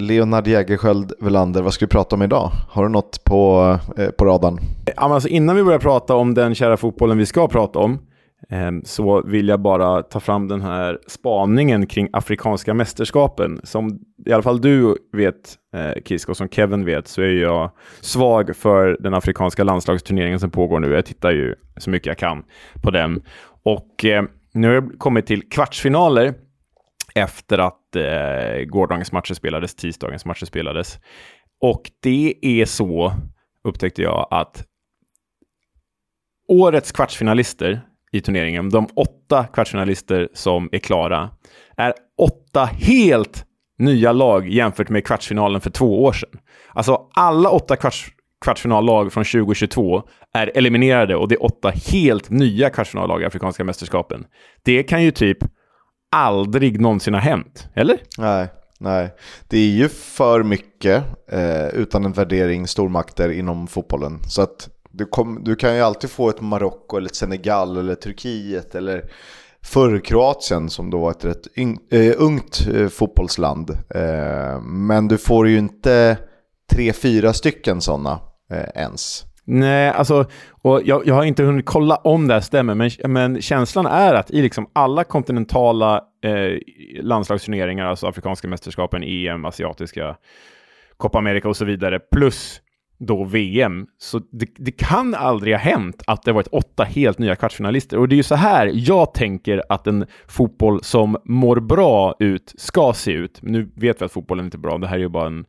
Leonard Jägerskiöld Velander, vad ska vi prata om idag? Har du något på, eh, på radarn? Alltså innan vi börjar prata om den kära fotbollen vi ska prata om, eh, så vill jag bara ta fram den här spaningen kring Afrikanska mästerskapen. Som i alla fall du vet, eh, Kisk, och som Kevin vet, så är jag svag för den afrikanska landslagsturneringen som pågår nu. Jag tittar ju så mycket jag kan på den. Och eh, nu har jag kommit till kvartsfinaler efter att eh, gårdagens matcher spelades, tisdagens matcher spelades. Och det är så, upptäckte jag, att årets kvartsfinalister i turneringen, de åtta kvartsfinalister som är klara, är åtta helt nya lag jämfört med kvartsfinalen för två år sedan. Alltså alla åtta kvarts, kvartsfinallag från 2022 är eliminerade och det är åtta helt nya kvartsfinallag i Afrikanska mästerskapen. Det kan ju typ aldrig någonsin har hänt, eller? Nej, nej. Det är ju för mycket, eh, utan en värdering, stormakter inom fotbollen. Så att du, kom, du kan ju alltid få ett Marocko, eller ett Senegal, eller Turkiet, eller förr Kroatien som då var ett rätt yng, eh, ungt eh, fotbollsland. Eh, men du får ju inte tre, fyra stycken sådana eh, ens. Nej, alltså, och jag, jag har inte hunnit kolla om det här stämmer, men, men känslan är att i liksom alla kontinentala eh, landslagsturneringar, alltså afrikanska mästerskapen, EM, asiatiska, Copa America och så vidare, plus då VM. Så det, det, kan aldrig ha hänt att det varit åtta helt nya kvartsfinalister. Och det är ju så här jag tänker att en fotboll som mår bra ut ska se ut. Nu vet vi att fotbollen inte är bra, det här är ju bara en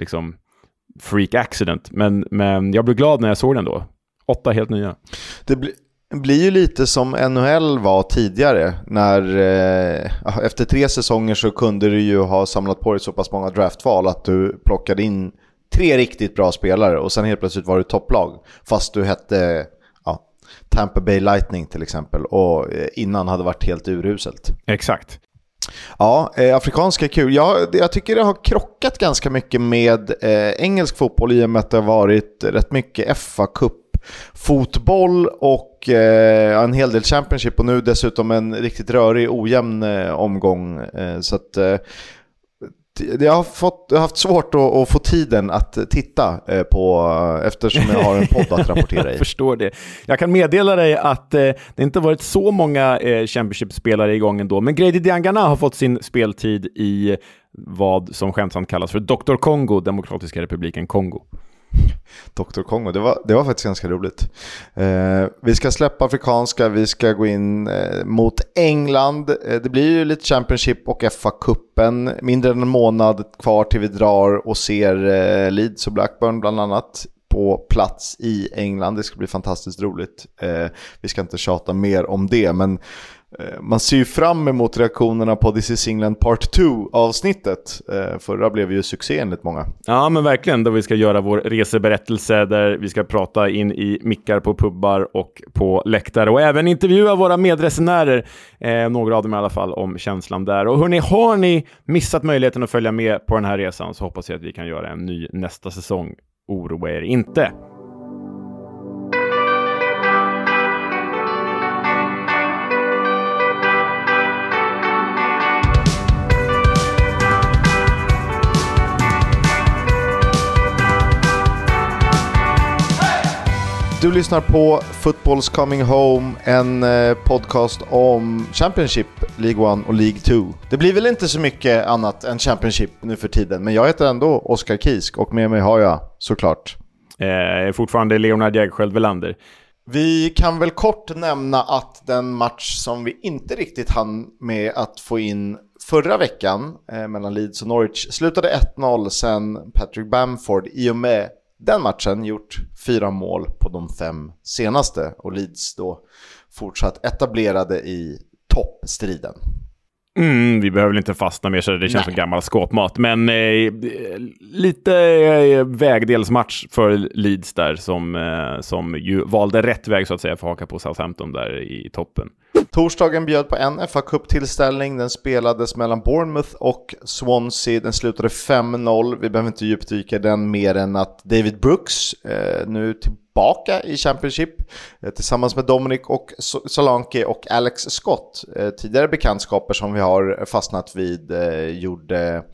liksom freak accident. Men, men jag blev glad när jag såg den då. Åtta helt nya. Det blir blir ju lite som NHL var tidigare. När eh, efter tre säsonger så kunde du ju ha samlat på dig så pass många draftval att du plockade in tre riktigt bra spelare och sen helt plötsligt var du topplag. Fast du hette ja, Tampa Bay Lightning till exempel och eh, innan hade varit helt uruselt. Exakt. Ja, eh, afrikanska är kul. Jag, jag tycker det har krockat ganska mycket med eh, engelsk fotboll i och med att det har varit rätt mycket fa Cup fotboll och eh, en hel del Championship och nu dessutom en riktigt rörig ojämn eh, omgång. Eh, så att eh, jag har, fått, jag har haft svårt att, att, få tiden att titta eh, på eftersom jag har en podd att rapportera i. jag förstår det. Jag kan meddela dig att eh, det inte varit så många eh, Championship-spelare igång ändå, men Grady Diangana har fått sin speltid i vad som skämtsamt kallas för Dr. Kongo, Demokratiska republiken Kongo. Dr. Kongo, det var, det var faktiskt ganska roligt. Eh, vi ska släppa afrikanska, vi ska gå in eh, mot England. Eh, det blir ju lite Championship och FA-cupen. Mindre än en månad kvar till vi drar och ser eh, Leeds och Blackburn bland annat på plats i England. Det ska bli fantastiskt roligt. Eh, vi ska inte tjata mer om det, men Eh, man ser ju fram emot reaktionerna på This is England Part 2 avsnittet. Eh, förra blev ju succé enligt många. Ja men verkligen, då vi ska göra vår reseberättelse där vi ska prata in i mickar på pubbar och på läktare och även intervjua våra medresenärer, eh, några av dem i alla fall, om känslan där. Och hörni, har ni missat möjligheten att följa med på den här resan så hoppas jag att vi kan göra en ny nästa säsong. Oroa er inte. Du lyssnar på Football's Coming Home, en eh, podcast om Championship, League 1 och League 2. Det blir väl inte så mycket annat än Championship nu för tiden, men jag heter ändå Oskar Kisk och med mig har jag såklart... Eh, fortfarande Leonard Jägerskiöld Welander. Vi kan väl kort nämna att den match som vi inte riktigt hann med att få in förra veckan eh, mellan Leeds och Norwich slutade 1-0 sen Patrick Bamford i och med den matchen gjort fyra mål på de fem senaste och Leeds då fortsatt etablerade i toppstriden. Mm, vi behöver inte fastna mer så det känns Nej. som gammal skåpmat. Men eh, lite eh, vägdelsmatch för Leeds där som, eh, som ju valde rätt väg så att säga för att haka på Southampton där i toppen. Torsdagen bjöd på en fa Cup-tillställning. Den spelades mellan Bournemouth och Swansea. Den slutade 5-0. Vi behöver inte djupdyka den mer än att David Brooks, eh, nu tillbaka i Championship, eh, tillsammans med Dominic och Solanke och Alex Scott, eh, tidigare bekantskaper som vi har fastnat vid, eh, gjorde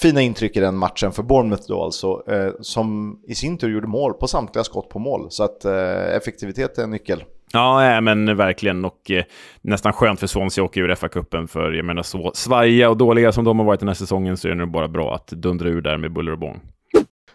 fina intryck i den matchen för Bournemouth då alltså, eh, som i sin tur gjorde mål på samtliga skott på mål. Så att eh, effektivitet är en nyckel. Ja, men verkligen. Och eh, nästan skönt för Swansea att åka ur FA-cupen. För jag menar, så svajiga och dåliga som de har varit den här säsongen så är det nog bara bra att dundra ur där med buller och bång.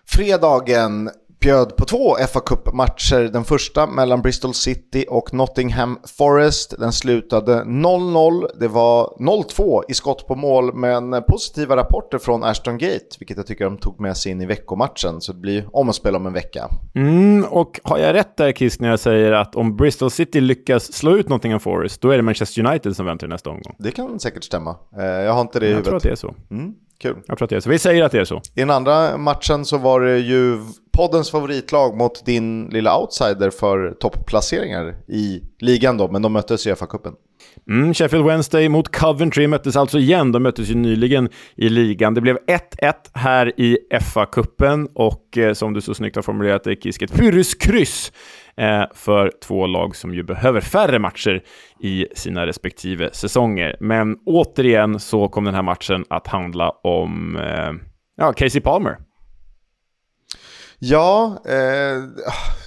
Fredagen bjöd på två fa Cup-matcher. Den första mellan Bristol City och Nottingham Forest. Den slutade 0-0. Det var 0-2 i skott på mål, men positiva rapporter från Ashton Gate, vilket jag tycker de tog med sig in i veckomatchen. Så det blir om att spela om en vecka. Mm, och har jag rätt där, Kiss, när jag säger att om Bristol City lyckas slå ut Nottingham Forest, då är det Manchester United som väntar nästa omgång? Det kan säkert stämma. Eh, jag har inte det i jag huvudet. Jag tror att det är så. Mm. Kul. Jag tror att det är så. Vi säger att det är så. I den andra matchen så var det ju poddens favoritlag mot din lilla outsider för topplaceringar i ligan då, men de möttes i FA-cupen. Mm, Sheffield Wednesday mot Coventry möttes alltså igen. De möttes ju nyligen i ligan. Det blev 1-1 här i FA-cupen och eh, som du så snyggt har formulerat det, Kisk, ett pyrruskryss eh, Eh, för två lag som ju behöver färre matcher i sina respektive säsonger. Men återigen så kom den här matchen att handla om eh, ja, Casey Palmer. Ja, eh,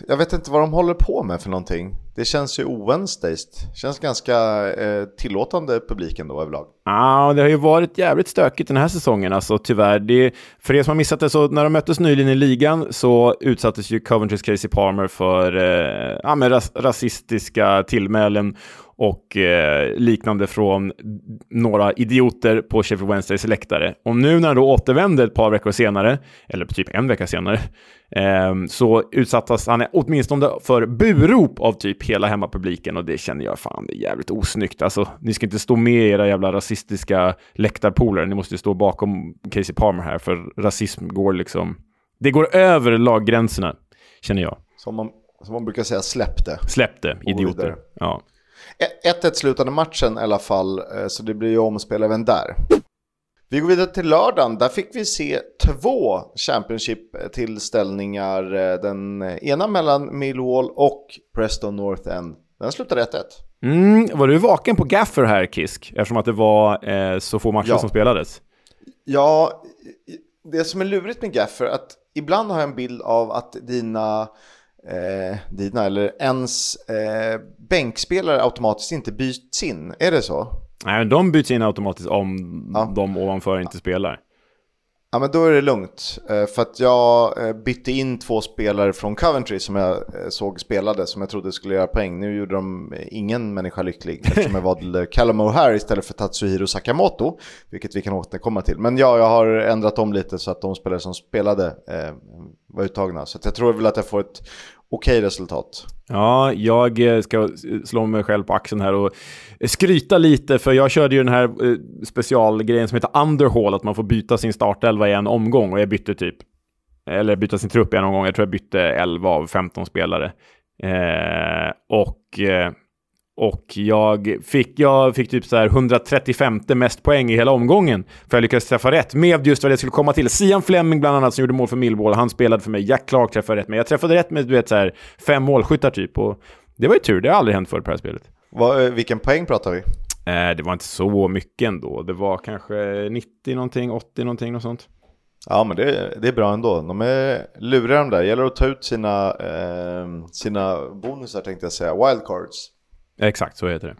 jag vet inte vad de håller på med för någonting. Det känns ju Wednesdays. Känns ganska eh, tillåtande publiken då överlag. Ja, ah, det har ju varit jävligt stökigt den här säsongen alltså tyvärr. Det, för er som har missat det, så när de möttes nyligen i ligan så utsattes ju Coventrys Casey Palmer för eh, ja, men ras rasistiska tillmälen och eh, liknande från några idioter på Sheffield Wednesdays läktare. Och nu när han då återvände ett par veckor senare, eller typ en vecka senare, eh, så utsattes han åtminstone för burop av typ hela hemmapubliken och det känner jag fan, det är jävligt osnyggt. Alltså, ni ska inte stå med era jävla rasistiska läktarpolare, ni måste stå bakom Casey Palmer här, för rasism går liksom, det går över laggränserna, känner jag. Som man, som man brukar säga, släpp det. Släpp det, idioter. Ja. 1-1 slutade matchen i alla fall, eh, så det blir ju omspel även där. Vi går vidare till lördagen. Där fick vi se två Championship-tillställningar. Eh, den ena mellan Millwall och Preston North End. Den slutade 1-1. Mm, var du vaken på Gaffer här, Kisk? Eftersom att det var eh, så få matcher ja. som spelades. Ja, det som är lurigt med Gaffer är att ibland har jag en bild av att dina eh, dina eller ens eh, bänkspelare automatiskt inte byts in. Är det så? Nej, men de byts in automatiskt om ja. de ovanför inte spelar. Ja, men då är det lugnt. Eh, för att jag eh, bytte in två spelare från Coventry som jag eh, såg spelade, som jag trodde skulle göra poäng. Nu gjorde de ingen människa lycklig eftersom jag valde Callum O'Hare istället för Tatsuhiro Sakamoto, vilket vi kan återkomma till. Men ja, jag har ändrat om lite så att de spelare som spelade var uttagna. Så jag tror väl att jag får ett okej resultat. Ja, jag eh, ska slå mig själv på axeln här och skryta lite, för jag körde ju den här eh, specialgrejen som heter underhaul, att man får byta sin startelva i en omgång och jag bytte typ, eller byta sin trupp i en omgång, jag tror jag bytte 11 av 15 spelare. Eh, och eh, och jag fick, jag fick typ så här 135 mest poäng i hela omgången. För jag lyckades träffa rätt med just vad det skulle komma till. Sian Fleming bland annat som gjorde mål för Millwall, han spelade för mig. Jack Clark träffade rätt med. Jag träffade rätt med du vet så här fem målskyttar typ. Och det var ju tur, det har aldrig hänt förr på det här spelet. Vad, eh, vilken poäng pratar vi? Eh, det var inte så mycket ändå. Det var kanske 90 någonting, 80 någonting, något sånt. Ja men det, det är bra ändå. De är luriga de där. Det gäller att ta ut sina, eh, sina bonusar tänkte jag säga, wildcards. Exakt, så heter det.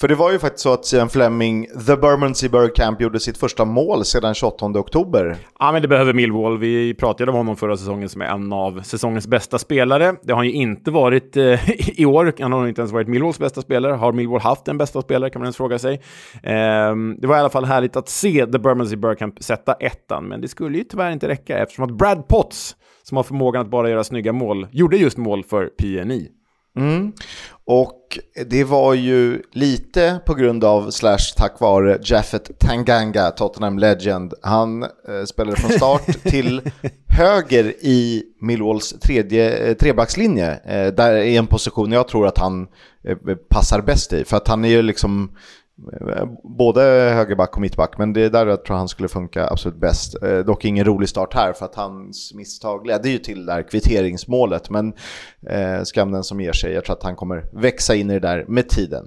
För det var ju faktiskt så att Sian Fleming, The Bermondsey Bergkamp, gjorde sitt första mål sedan 28 oktober. Ja, men det behöver Millwall. Vi pratade om honom förra säsongen som är en av säsongens bästa spelare. Det har han ju inte varit eh, i år. Han har inte ens varit Millwalls bästa spelare. Har Millwall haft en bästa spelare kan man ens fråga sig. Eh, det var i alla fall härligt att se The Bermondsey Bergkamp sätta ettan, men det skulle ju tyvärr inte räcka eftersom att Brad Potts, som har förmågan att bara göra snygga mål, gjorde just mål för PNI. Mm. Och det var ju lite på grund av, slash tack vare, Jaffet Tanganga, Tottenham Legend. Han eh, spelade från start till höger i Millwalls tredje, eh, trebackslinje. Eh, där är en position jag tror att han eh, passar bäst i. För att han är ju liksom både högerback och mittback, men det är där jag tror han skulle funka absolut bäst. Eh, dock ingen rolig start här för att hans misstag ledde ju till det där kvitteringsmålet, men eh, skam den som ger sig. Jag tror att han kommer växa in i det där med tiden.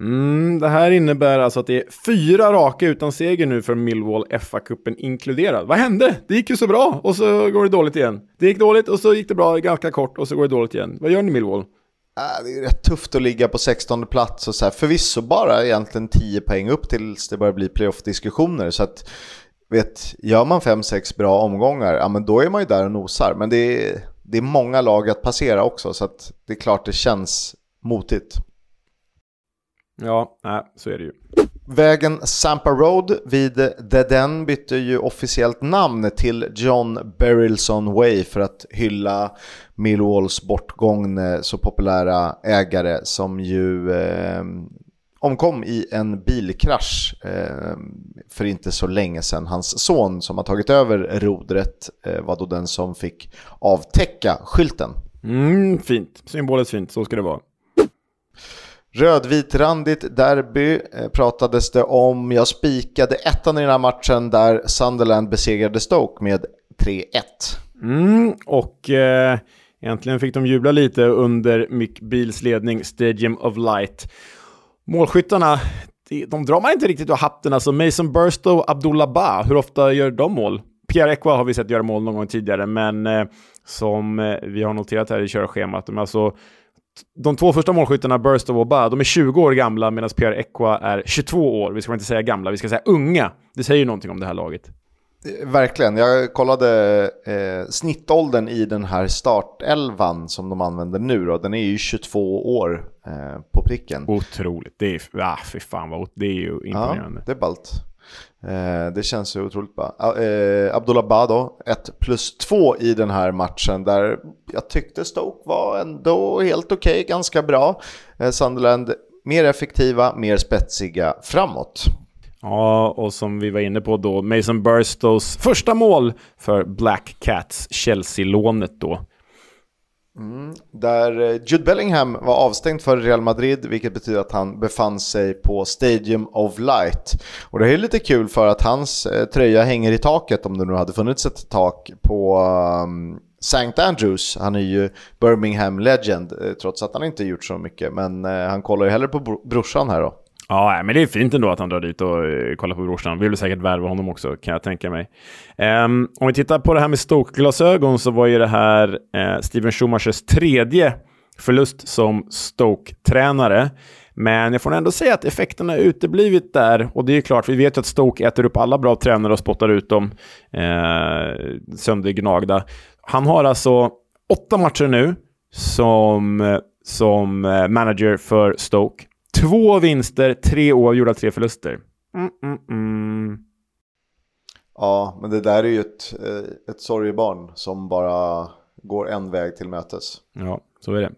Mm, det här innebär alltså att det är fyra raka utan seger nu för Millwall, FA-cupen inkluderad. Vad hände? Det gick ju så bra och så går det dåligt igen. Det gick dåligt och så gick det bra ganska kort och så går det dåligt igen. Vad gör ni Millwall? Äh, det är rätt tufft att ligga på 16 plats och så här. Förvisso bara egentligen 10 poäng upp tills det börjar bli playoff-diskussioner. Så att, vet, gör man 5-6 bra omgångar, ja men då är man ju där och nosar. Men det är, det är många lag att passera också, så att det är klart det känns motigt. Ja, nej, så är det ju. Vägen Sampa Road vid The Den bytte ju officiellt namn till John Berylson Way för att hylla Millwalls bortgångne så populära ägare som ju eh, omkom i en bilkrasch eh, för inte så länge sedan. Hans son som har tagit över rodret eh, var då den som fick avtäcka skylten. Mm, fint, symboliskt fint, så ska det vara. Rödvitrandigt derby eh, pratades det om. Jag spikade ettan i den här matchen där Sunderland besegrade Stoke med 3-1. Mm, och eh, äntligen fick de jubla lite under Mick Beals ledning, Stadium of Light. Målskyttarna, de, drar man inte riktigt ur hatten. Alltså Mason Burstow, Abdullah Ba, hur ofta gör de mål? Pierre Ekwa har vi sett göra mål någon gång tidigare, men eh, som eh, vi har noterat här i körschemat, de är alltså de två första målskyttarna, Burst och Ba, de är 20 år gamla medan Pierre Ekwa är 22 år. Vi ska inte säga gamla, vi ska säga unga. Det säger ju någonting om det här laget. Eh, verkligen. Jag kollade eh, snittåldern i den här startelvan som de använder nu. Då. Den är ju 22 år eh, på pricken. Otroligt. Det är, ah, fy fan vad, det är ju imponerande. Ja, det är ballt. Eh, det känns ju otroligt bra. Ah, eh, Abdullah Bado, 1 plus 2 i den här matchen där jag tyckte Stoke var ändå helt okej, okay, ganska bra. Eh, Sunderland mer effektiva, mer spetsiga framåt. Ja, och som vi var inne på då, Mason Burstows första mål för Black Cats, Chelsea-lånet då. Mm, där eh, Jude Bellingham var avstängd för Real Madrid, vilket betyder att han befann sig på Stadium of Light. Och det är lite kul för att hans eh, tröja hänger i taket, om det nu hade funnits ett tak, på um, St. Andrews. Han är ju Birmingham Legend, eh, trots att han inte gjort så mycket. Men eh, han kollar ju hellre på brorsan här då. Ja, men det är fint ändå att han drar dit och eh, kollar på brorsan. Vi Vill säkert värva honom också, kan jag tänka mig. Um, om vi tittar på det här med Stoke-glasögon så var ju det här uh, Steven Schumachers tredje förlust som Stoke-tränare. Men jag får ändå säga att effekterna uteblivit där. Och det är klart, vi vet ju att Stoke äter upp alla bra tränare och spottar ut dem eh, söndergnagda. Han har alltså åtta matcher nu som, eh, som manager för Stoke. Två vinster, tre oavgjorda, tre förluster. Mm, mm, mm. Ja, men det där är ju ett, eh, ett sorgebarn som bara går en väg till mötes. Ja, så är det.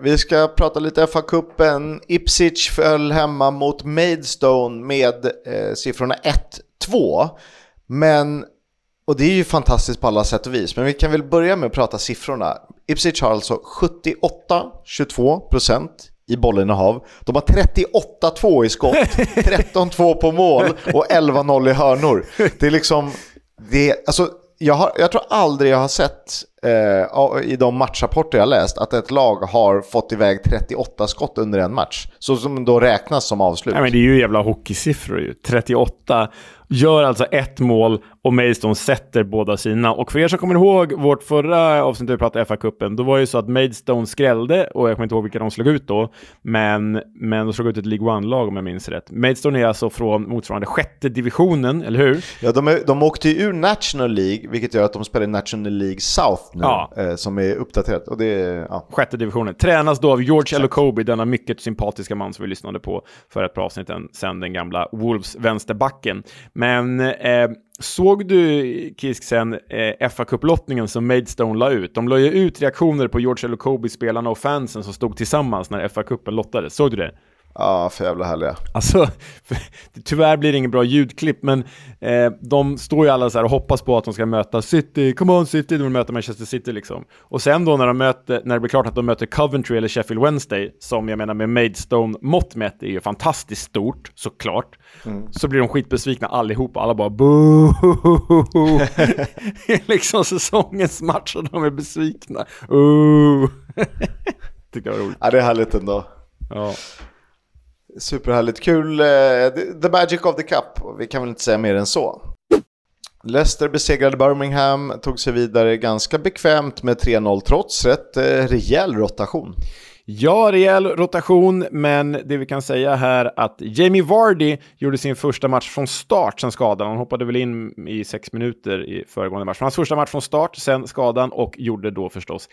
Vi ska prata lite FA-cupen. Ipswich föll hemma mot Maidstone med eh, siffrorna 1-2. Men, och det är ju fantastiskt på alla sätt och vis, men vi kan väl börja med att prata siffrorna. Ipswich har alltså 78-22% i bollinnehav. De har 38-2 i skott, 13-2 på mål och 11-0 i hörnor. Det är liksom, det, alltså, jag, har, jag tror aldrig jag har sett eh, i de matchrapporter jag läst att ett lag har fått iväg 38 skott under en match. Så som då räknas som avslut. Nej, men det är ju jävla hockeysiffror ju. 38 gör alltså ett mål och Maidstone sätter båda sina. Och för er som kommer ihåg vårt förra avsnitt där vi pratade FA-cupen, då var det ju så att Maidstone skrällde och jag kommer inte ihåg vilka de slog ut då, men, men de slog ut ett League One-lag om jag minns rätt. Maidstone är alltså från motsvarande sjätte divisionen, eller hur? Ja, de, är, de åkte ju ur National League, vilket gör att de spelar i National League South nu, ja. eh, som är uppdaterat. Och det är, ja. Sjätte divisionen. Tränas då av George Elokobi, denna mycket sympatiska man som vi lyssnade på för ett par avsnitt sen, den gamla Wolves-vänsterbacken. Men eh, såg du, Kisk, sen eh, FA-cuplottningen som Maidstone la ut? De la ju ut reaktioner på George Elokobi, spelarna och fansen som stod tillsammans när fa Cupen lottades. Såg du det? Ja, för jävla härliga. Alltså, tyvärr blir det ingen bra ljudklipp, men eh, de står ju alla så här och hoppas på att de ska möta City, come on City, de vill möta Manchester City liksom. Och sen då när, de möter, när det blir klart att de möter Coventry eller Sheffield Wednesday, som jag menar med Maidstone mått mätt är ju fantastiskt stort, såklart, mm. så blir de skitbesvikna allihopa, alla bara boo! liksom säsongens match och de är besvikna. Uh. Tyckte jag var roligt. Ja, det är härligt ändå. Ja. Superhärligt kul. Eh, the Magic of the Cup. Vi kan väl inte säga mer än så. Leicester besegrade Birmingham, tog sig vidare ganska bekvämt med 3-0 trots rätt eh, rejäl rotation. Ja, rejäl rotation, men det vi kan säga här att Jamie Vardy gjorde sin första match från start sen skadan. Han hoppade väl in i sex minuter i föregående match. Hans första match från start sen skadan och gjorde då förstås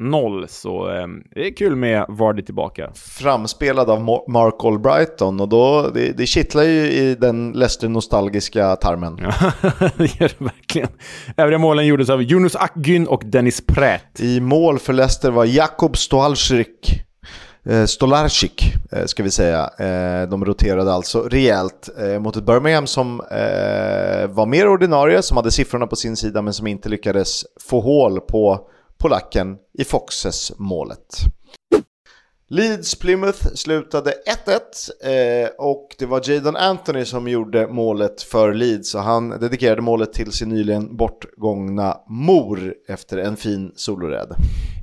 1-0. Så eh, det är kul med Vardy tillbaka. Framspelad av Mark Albrighton och då, det, det kittlar ju i den Leicester-nostalgiska tarmen. Ja, det gör det verkligen. Övriga målen gjordes av Yunus Akgün och Dennis Prätt. I mål för Leicester var Jakob Stoalsrik Stolarczyk. Eh, Stolarczyk eh, ska vi säga. Eh, de roterade alltså rejält mot ett Birmingham som var mer ordinarie, som hade siffrorna på sin sida men som inte lyckades få hål på polacken i Foxes målet. Leeds Plymouth slutade 1-1 eh, och det var Jadon Anthony som gjorde målet för Leeds och han dedikerade målet till sin nyligen bortgångna mor efter en fin soloräd.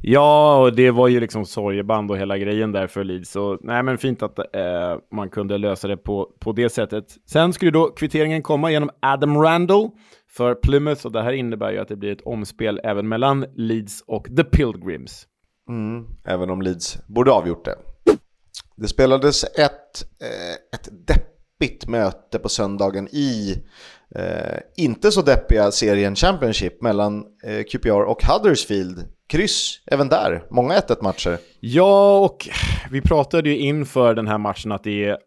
Ja, och det var ju liksom sorgeband och hela grejen där för Leeds. Så nej, men fint att eh, man kunde lösa det på, på det sättet. Sen skulle då kvitteringen komma genom Adam Randall för Plymouth och det här innebär ju att det blir ett omspel även mellan Leeds och The Pilgrims. Mm, även om Leeds borde avgjort det. Det spelades ett, eh, ett deppigt möte på söndagen i eh, inte så deppiga serien Championship mellan eh, QPR och Huddersfield kryss även där. Många 1-1 matcher. Ja, och vi pratade ju inför den här matchen att det äh,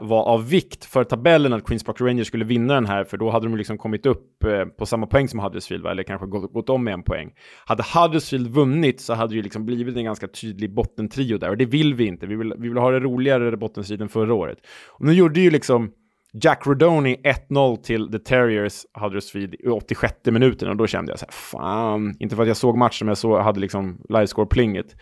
var av vikt för tabellen att Queens Park Rangers skulle vinna den här, för då hade de liksom kommit upp eh, på samma poäng som Huddersfield, eller kanske gått, gått om med en poäng. Hade Huddersfield vunnit så hade det ju liksom blivit en ganska tydlig bottentrio där, och det vill vi inte. Vi vill, vi vill ha det roligare bottenstriden förra året. Och nu gjorde ju liksom Jack Rodoni 1-0 till The Terriers Huddersfield i 86 minuten och då kände jag så här, fan, inte för att jag såg matchen men jag såg, hade liksom livescore-plinget.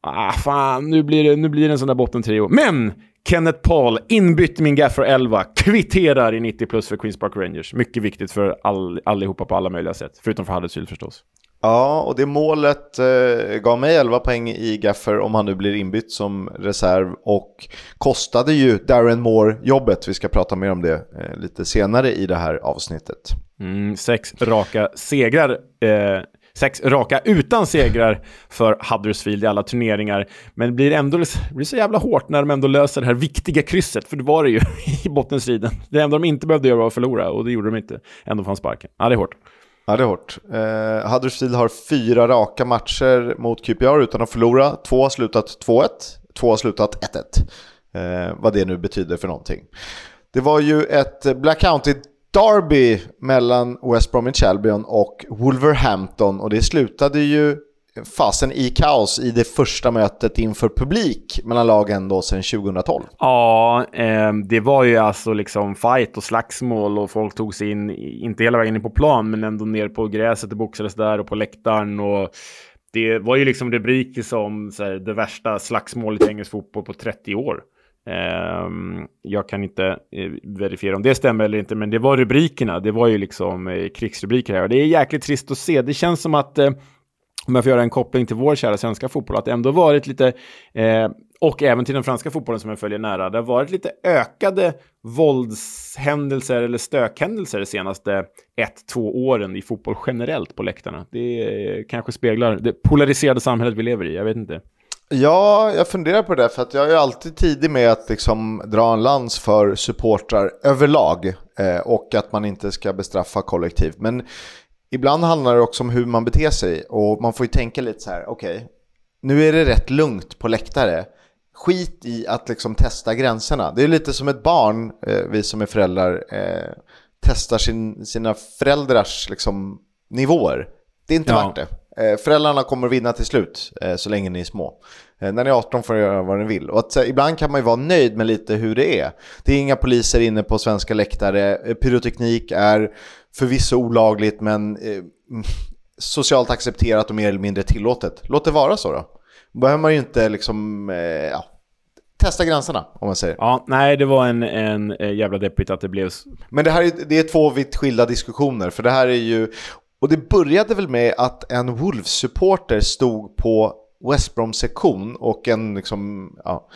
Ah, fan, nu blir, det, nu blir det en sån där bottentrio. Men! Kenneth Paul, inbytt min gaffer 11, kvitterar i 90 plus för Queens Park Rangers. Mycket viktigt för all, allihopa på alla möjliga sätt, förutom för Huddersfield förstås. Ja, och det målet eh, gav mig 11 poäng i Gaffer om han nu blir inbytt som reserv och kostade ju Darren Moore jobbet. Vi ska prata mer om det eh, lite senare i det här avsnittet. Mm, sex raka segrar. Eh, sex raka utan segrar för Huddersfield i alla turneringar. Men det blir ändå det blir så jävla hårt när de ändå löser det här viktiga krysset, för det var det ju i bottenstriden. Det enda de inte behövde göra var att förlora och det gjorde de inte. Ändå fanns sparken. Ja, det är hårt. Ja, det är hårt. Eh, Huddersfield har fyra raka matcher mot QPR utan att förlora. Två har slutat 2-1, två har slutat 1-1. Eh, vad det nu betyder för någonting. Det var ju ett Black County Derby mellan West Bromwich Albion och Wolverhampton och det slutade ju fasen i kaos i det första mötet inför publik mellan lagen då sedan 2012. Ja, eh, det var ju alltså liksom fight och slagsmål och folk tog sig in, inte hela vägen in på plan, men ändå ner på gräset och boxades där och på läktaren och det var ju liksom rubriker som så här, det värsta slagsmålet i engelsk fotboll på 30 år. Eh, jag kan inte eh, verifiera om det stämmer eller inte, men det var rubrikerna. Det var ju liksom eh, krigsrubriker här och det är jäkligt trist att se. Det känns som att eh, om jag får göra en koppling till vår kära svenska fotboll, att det ändå varit lite, eh, och även till den franska fotbollen som jag följer nära, det har varit lite ökade våldshändelser eller stökhändelser de senaste ett, två åren i fotboll generellt på läktarna. Det kanske speglar det polariserade samhället vi lever i, jag vet inte. Ja, jag funderar på det för att jag är alltid tidig med att liksom dra en lans för supportrar överlag eh, och att man inte ska bestraffa kollektivt. Men ibland handlar det också om hur man beter sig och man får ju tänka lite så här, okej, okay, nu är det rätt lugnt på läktare. Skit i att liksom testa gränserna. Det är lite som ett barn, eh, vi som är föräldrar, eh, testar sin, sina föräldrars liksom, nivåer. Det är inte ja. värt det. Eh, föräldrarna kommer vinna till slut, eh, så länge ni är små. Eh, när ni är 18 får ni göra vad ni vill. Och att, ibland kan man ju vara nöjd med lite hur det är. Det är inga poliser inne på svenska läktare. Pyroteknik är förvisso olagligt men eh, socialt accepterat och mer eller mindre tillåtet. Låt det vara så då. behöver man ju inte liksom, eh, ja, testa gränserna om man säger. Ja, nej det var en, en jävla deppigt att det blev... Men det här är, det är två vitt skilda diskussioner. För det här är ju, och det började väl med att en Wolves-supporter stod på West Brom sektion och en liksom, ja,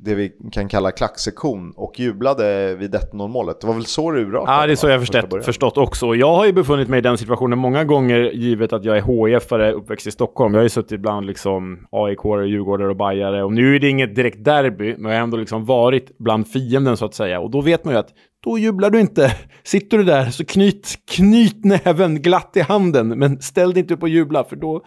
det vi kan kalla klacksektion och jublade vid 1-0 målet. Det var väl så det urartade? Ja, det är så jag förstått, förstått också. Jag har ju befunnit mig i den situationen många gånger, givet att jag är HIF-are uppväxt i Stockholm. Jag har ju suttit bland liksom aik Djurgårdare och Bajare. Och nu är det inget direkt derby, men jag har ändå liksom varit bland fienden så att säga. Och då vet man ju att då jublar du inte. Sitter du där så knyt, knyt näven glatt i handen, men ställ dig inte upp och jubla, för då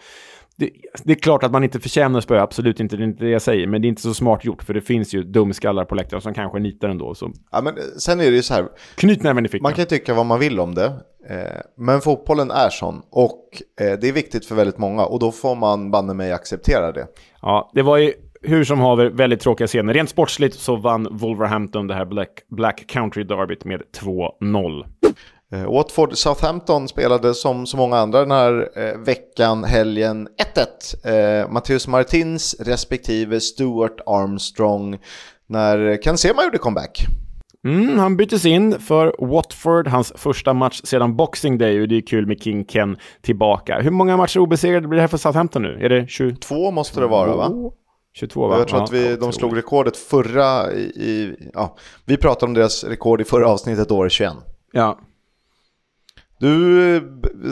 det, det, är klart att man inte förtjänar spö, absolut inte, det är inte det jag säger, men det är inte så smart gjort, för det finns ju dumskallar på läktaren som kanske nitar ändå. Så. Ja, men sen är det ju så här, Knyt näven i fickan. Man kan tycka vad man vill om det, eh, men fotbollen är sån och eh, det är viktigt för väldigt många och då får man banne mig acceptera det. Ja, det var ju hur som haver väldigt tråkiga scener. Rent sportsligt så vann Wolverhampton det här Black, Black Country Derbyt med 2-0. Eh, Watford Southampton spelade som så många andra den här eh, veckan, helgen, 1-1. Eh, Matteus Martins respektive Stuart Armstrong när Ken Sema gjorde comeback. Mm, han byttes in för Watford, hans första match sedan Boxing Day och det är kul med King Ken tillbaka. Hur många matcher obesegrade blir det här för Southampton nu? Är det 22? måste det vara va? 22 va? Jag tror ja, att vi, de slog rekordet förra i, i, ja, vi pratade om deras rekord i förra avsnittet år 21. Ja, du eh,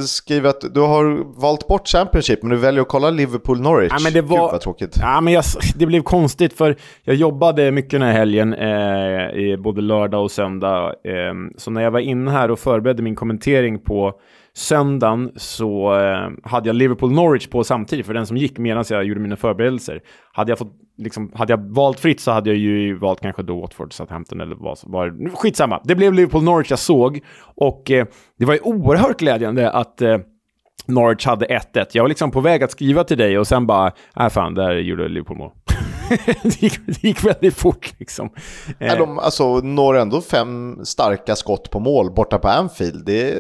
skriver att du har valt bort Championship men du väljer att kolla Liverpool-Norwich. Ja, men det var... Gud vad tråkigt. Ja, men jag, det blev konstigt för jag jobbade mycket den här helgen, eh, både lördag och söndag. Eh, så när jag var inne här och förberedde min kommentering på söndagen så eh, hade jag Liverpool-Norwich på samtidigt för den som gick medan jag gjorde mina förberedelser. Hade jag, fått, liksom, hade jag valt fritt så hade jag ju valt kanske då Watford, Southampton eller vad som var. Skitsamma, det blev Liverpool-Norwich jag såg och eh, det var ju oerhört glädjande att eh, Norwich hade 1-1. Jag var liksom på väg att skriva till dig och sen bara, nej äh, fan, där gjorde Liverpool mål. det, gick, det gick väldigt fort liksom. Ja, de alltså, når ändå fem starka skott på mål borta på Anfield. Det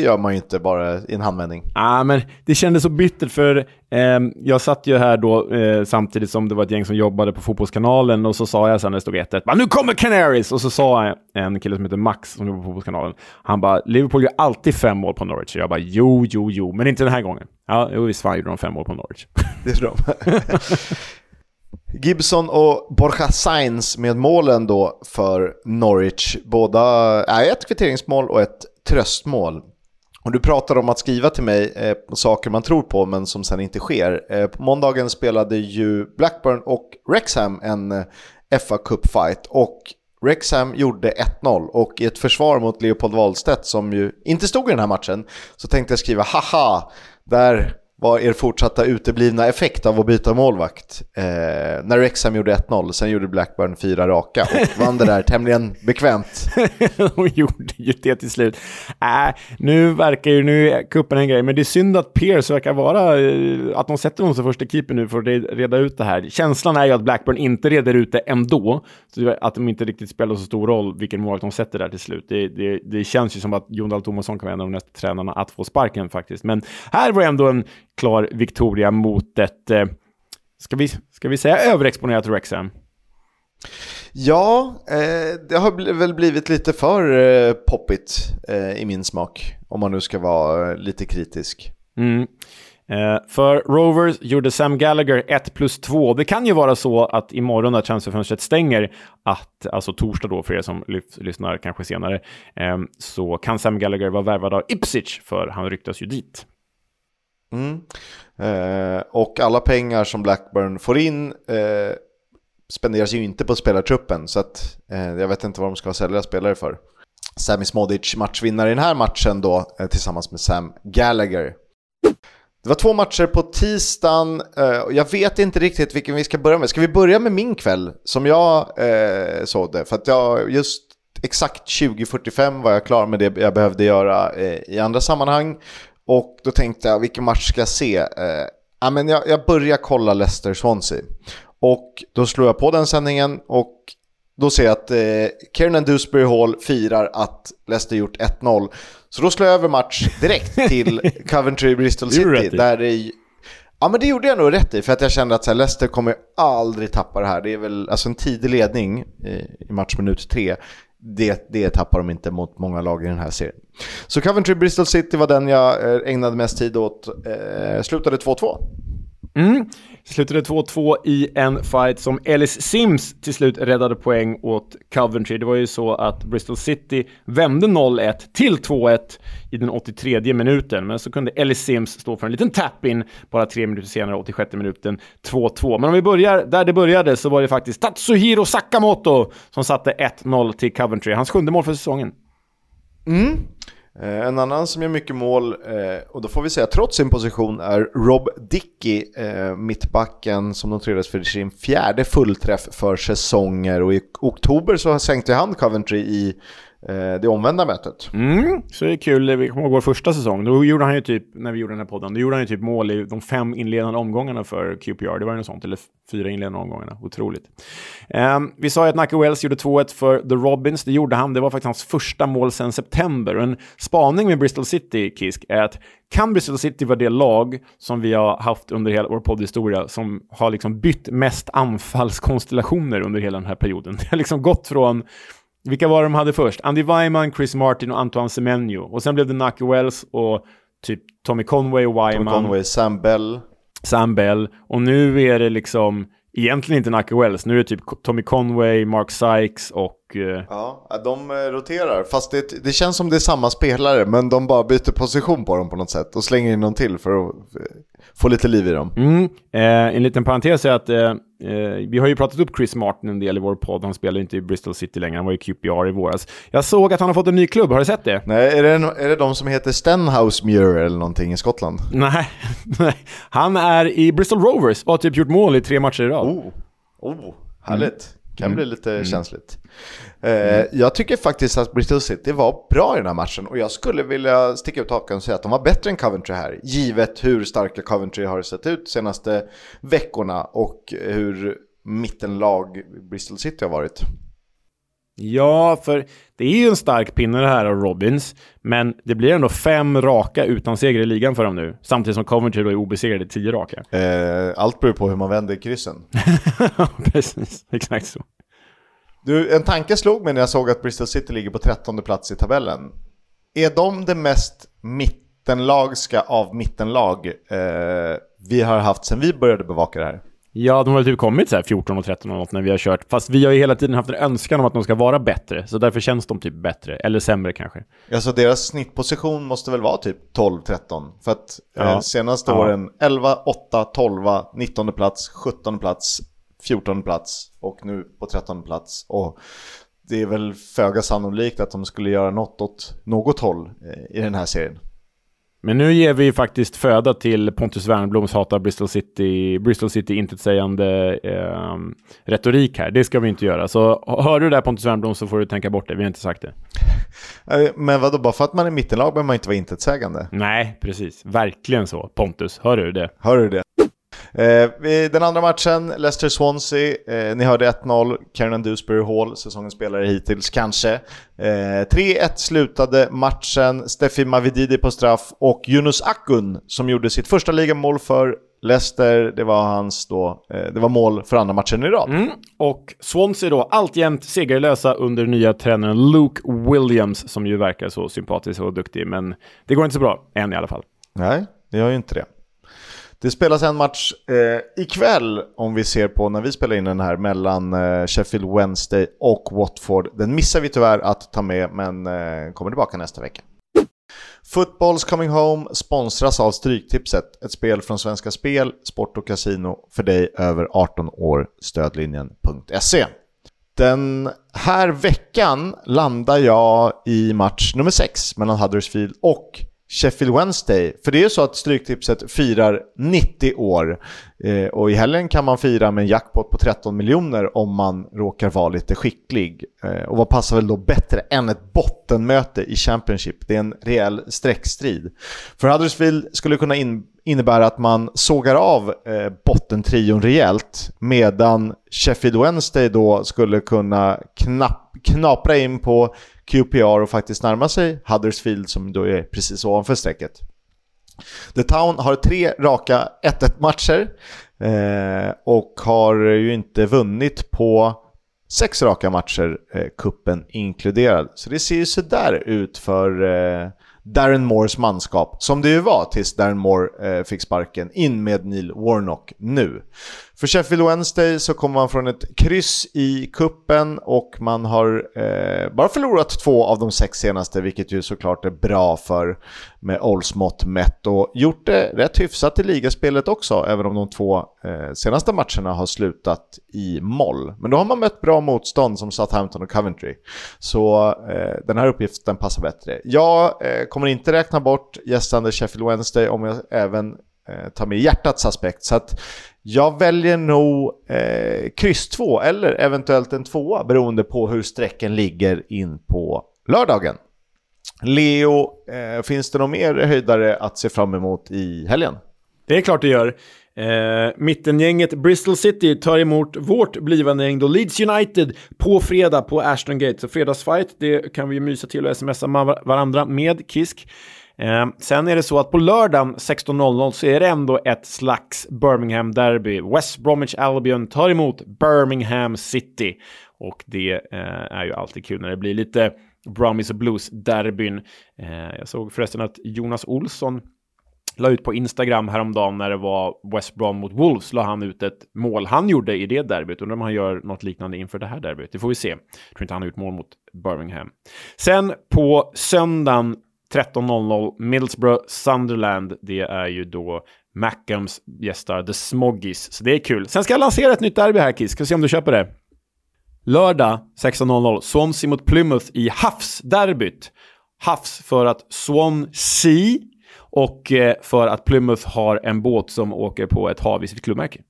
gör man ju inte bara i en handvändning. Ja, men det kändes så bittert för eh, jag satt ju här då eh, samtidigt som det var ett gäng som jobbade på Fotbollskanalen och så sa jag sen när det stod 1-1, nu kommer Canaries! Och så sa en kille som heter Max som jobbar på Fotbollskanalen, han bara, Liverpool gör alltid fem mål på Norwich. Jag bara, jo, jo, jo, men inte den här gången. Ja, jo, visst fan gjorde de fem mål på Norwich. Det tror de. Gibson och Borja Sainz med målen då för Norwich. Båda är ett kvitteringsmål och ett tröstmål. Och du pratar om att skriva till mig eh, saker man tror på men som sen inte sker. Eh, på måndagen spelade ju Blackburn och Rexham en eh, FA Cup-fight och Rexham gjorde 1-0 och i ett försvar mot Leopold Wahlstedt som ju inte stod i den här matchen så tänkte jag skriva haha, där var er fortsatta uteblivna effekt av att byta målvakt? Eh, när Rexham gjorde 1-0, sen gjorde Blackburn fyra raka och vann det där tämligen bekvämt. De gjorde ju det till slut. Äh, nu verkar ju, nu kuppen en grej, men det är synd att Pierce verkar vara, eh, att de sätter honom som första keeper nu för att reda ut det här. Känslan är ju att Blackburn inte reder ut det ändå, så att de inte riktigt spelar så stor roll vilken målvakt de sätter där till slut. Det, det, det känns ju som att Jon Dahl Tomasson kan vara en av de nästa tränarna att få sparken faktiskt. Men här var ändå en klar Victoria mot ett, eh, ska, vi, ska vi säga överexponerat Wrexham? Ja, eh, det har väl blivit lite för eh, poppigt eh, i min smak, om man nu ska vara eh, lite kritisk. Mm. Eh, för Rovers gjorde Sam Gallagher 1 plus 2. Det kan ju vara så att imorgon när transferfönstret stänger, att, alltså torsdag då för er som lyssnar kanske senare, eh, så kan Sam Gallagher vara värvad av Ipswich, för han ryktas ju dit. Mm. Eh, och alla pengar som Blackburn får in eh, spenderas ju inte på spelartruppen. Så att, eh, jag vet inte vad de ska sälja spelare för. Sami Smodic matchvinnare i den här matchen då eh, tillsammans med Sam Gallagher. Det var två matcher på tisdagen. Eh, jag vet inte riktigt vilken vi ska börja med. Ska vi börja med min kväll som jag eh, såg det? För att jag just exakt 20.45 var jag klar med det jag behövde göra eh, i andra sammanhang. Och då tänkte jag, vilken match ska jag se? Eh, ja, men jag, jag börjar kolla Leicester-Swansea. Och då slår jag på den sändningen och då ser jag att eh, Kiernan Dewsbury Hall firar att Leicester gjort 1-0. Så då slår jag över match direkt till Coventry Bristol City. Där det, ja men det gjorde jag nog rätt i för att jag kände att så här, Leicester kommer aldrig tappa det här. Det är väl alltså en tidig ledning i, i matchminut tre det, det tappar de inte mot många lag i den här serien. Så Coventry Bristol City var den jag eh, ägnade mest tid åt. Eh, slutade 2-2. Mm. Slutade 2-2 i en fight som Ellis Sims till slut räddade poäng åt Coventry. Det var ju så att Bristol City vände 0-1 till 2-1 i den 83 minuten, men så kunde Ellis Sims stå för en liten tap-in bara tre minuter senare, 86 minuten, 2-2. Men om vi börjar där det började så var det faktiskt Tatsuhiro Sakamoto som satte 1-0 till Coventry. Hans sjunde mål för säsongen. Mm. Eh, en annan som gör mycket mål, eh, och då får vi säga trots sin position, är Rob Dickey, eh, mittbacken som noterades för sin fjärde fullträff för säsonger. Och i oktober så sänkte han Coventry i Eh, det omvända mötet. Mm, så det är kul. Vi kommer ihåg vår första säsong. Då gjorde han ju typ, när vi gjorde den här podden, då gjorde han ju typ mål i de fem inledande omgångarna för QPR. Det var ju något sånt, eller fyra inledande omgångarna. Otroligt. Um, vi sa ju att Nacka Wells gjorde 2-1 för The Robins. Det gjorde han. Det var faktiskt hans första mål sedan september. Och en spaning med Bristol City, Kisk, är att kan Bristol City vara det lag som vi har haft under hela vår poddhistoria som har liksom bytt mest anfallskonstellationer under hela den här perioden? Det har liksom gått från vilka var de hade först? Andy Weiman, Chris Martin och Antoine Semenyo. Och sen blev det Nucky Wells och typ Tommy Conway och Weiman. Tommy Conway, Sam Bell. Sam Bell. Och nu är det liksom egentligen inte Nucky Wells. Nu är det typ Tommy Conway, Mark Sykes och... Uh... Ja, de eh, roterar. Fast det, det känns som det är samma spelare, men de bara byter position på dem på något sätt och slänger in någon till för att eh, få lite liv i dem. Mm. Eh, en liten parentes är att eh, Eh, vi har ju pratat upp Chris Martin en del i vår podd. Han spelar inte i Bristol City längre. Han var i QPR i våras. Jag såg att han har fått en ny klubb. Har du sett det? Nej, är det, en, är det de som heter Stenhouse Muir eller någonting i Skottland? Nej, nej. Han är i Bristol Rovers och har typ gjort mål i tre matcher i rad. Oh, oh härligt. Mm. Kan mm. bli lite mm. känsligt. Eh, jag tycker faktiskt att Bristol City var bra i den här matchen och jag skulle vilja sticka ut hakan och säga att de var bättre än Coventry här. Givet hur starka Coventry har sett ut de senaste veckorna och hur mittenlag Bristol City har varit. Ja, för det är ju en stark pinne det här av Robins, men det blir ändå fem raka utan seger i ligan för dem nu, samtidigt som Coventry då är obesegrade i tio raka. Eh, allt beror på hur man vänder kryssen. Precis, exakt så. Du, en tanke slog mig när jag såg att Bristol City ligger på trettonde plats i tabellen. Är de det mest mittenlagska av mittenlag eh, vi har haft sedan vi började bevaka det här? Ja, de har typ kommit så här 14 och 13 och något när vi har kört. Fast vi har ju hela tiden haft en önskan om att de ska vara bättre. Så därför känns de typ bättre. Eller sämre kanske. Alltså deras snittposition måste väl vara typ 12-13. För att ja. eh, senaste ja. åren 11, 8, 12, 19 plats, 17 plats, 14 plats och nu på 13 plats. Och det är väl föga sannolikt att de skulle göra något åt något håll eh, i den här serien. Men nu ger vi faktiskt föda till Pontus Wernbloms hata Bristol City, Bristol City intetsägande eh, retorik här. Det ska vi inte göra. Så hör du det där Pontus Wernblom så får du tänka bort det. Vi har inte sagt det. Eh, men vadå, bara för att man är mittenlag behöver man inte vara intetsägande? Nej, precis. Verkligen så. Pontus, hör du det? Hör du det? Eh, den andra matchen, Leicester-Swansea. Eh, ni hörde 1-0, Karen Dewsbury Hall, säsongens spelare hittills kanske. Eh, 3-1 slutade matchen, Steffi Mavididi på straff och Yunus Akun som gjorde sitt första ligamål för Leicester, det var hans då, eh, det var mål för andra matchen i rad. Mm. Och Swansea då, alltjämt segerlösa under nya tränaren Luke Williams, som ju verkar så sympatisk och duktig, men det går inte så bra, än i alla fall. Nej, det gör ju inte det. Det spelas en match eh, ikväll, om vi ser på när vi spelar in den här, mellan eh, Sheffield Wednesday och Watford. Den missar vi tyvärr att ta med, men eh, kommer tillbaka nästa vecka. Footballs Coming Home sponsras av Stryktipset, ett spel från Svenska Spel, Sport och Casino för dig över 18 år, stödlinjen.se. Den här veckan landar jag i match nummer 6 mellan Huddersfield och Sheffield Wednesday. För det är ju så att Stryktipset firar 90 år. Eh, och i helgen kan man fira med en jackpot på 13 miljoner om man råkar vara lite skicklig. Eh, och vad passar väl då bättre än ett bottenmöte i Championship? Det är en rejäl streckstrid. För Huddersfield skulle kunna in innebära att man sågar av eh, bottentrion rejält medan Sheffield Wednesday då skulle kunna knapp, knapra in på QPR och faktiskt närma sig Huddersfield som då är precis ovanför strecket. The Town har tre raka 1-1 matcher eh, och har ju inte vunnit på sex raka matcher, eh, kuppen inkluderad. Så det ser ju sådär ut för eh, Darren Moores manskap, som det ju var tills Darren Moore eh, fick sparken, in med Neil Warnock nu. För Sheffield Wednesday så kommer man från ett kryss i kuppen och man har eh, bara förlorat två av de sex senaste, vilket ju såklart är bra för med Olds mätt och gjort det rätt hyfsat i ligaspelet också, även om de två eh, senaste matcherna har slutat i moll. Men då har man mött bra motstånd som Southampton och Coventry. Så eh, den här uppgiften passar bättre. Jag eh, kommer inte räkna bort gästande Sheffield Wednesday om jag även eh, tar med hjärtats aspekt. Så att jag väljer nog eh, kryss 2 eller eventuellt en tvåa beroende på hur sträcken ligger in på lördagen. Leo, eh, finns det någon mer höjdare att se fram emot i helgen? Det är klart det gör. Eh, mittengänget Bristol City tar emot vårt blivande gäng då Leeds United på fredag på Ashton Gate. Så fredagsfight, det kan vi ju mysa till och smsa varandra med Kisk. Eh, sen är det så att på lördagen 16.00 så är det ändå ett slags Birmingham-derby. West Bromwich Albion tar emot Birmingham City. Och det eh, är ju alltid kul när det blir lite Brummies och Blues-derbyn. Eh, jag såg förresten att Jonas Olsson la ut på Instagram häromdagen när det var West Brom mot Wolves, la han ut ett mål han gjorde i det derbyt. Undrar om han gör något liknande inför det här derbyt. Det får vi se. Jag tror inte han har gjort mål mot Birmingham. Sen på söndagen 13.00 Middlesbrough Sunderland. Det är ju då Mackhams gästar The Smoggies, så det är kul. Sen ska jag lansera ett nytt derby här Kiss, ska se om du köper det. Lördag 16.00 Swansea mot Plymouth i Havsderbyt. Havs för att Swansea och eh, för att Plymouth har en båt som åker på ett hav i sitt klubbmärke.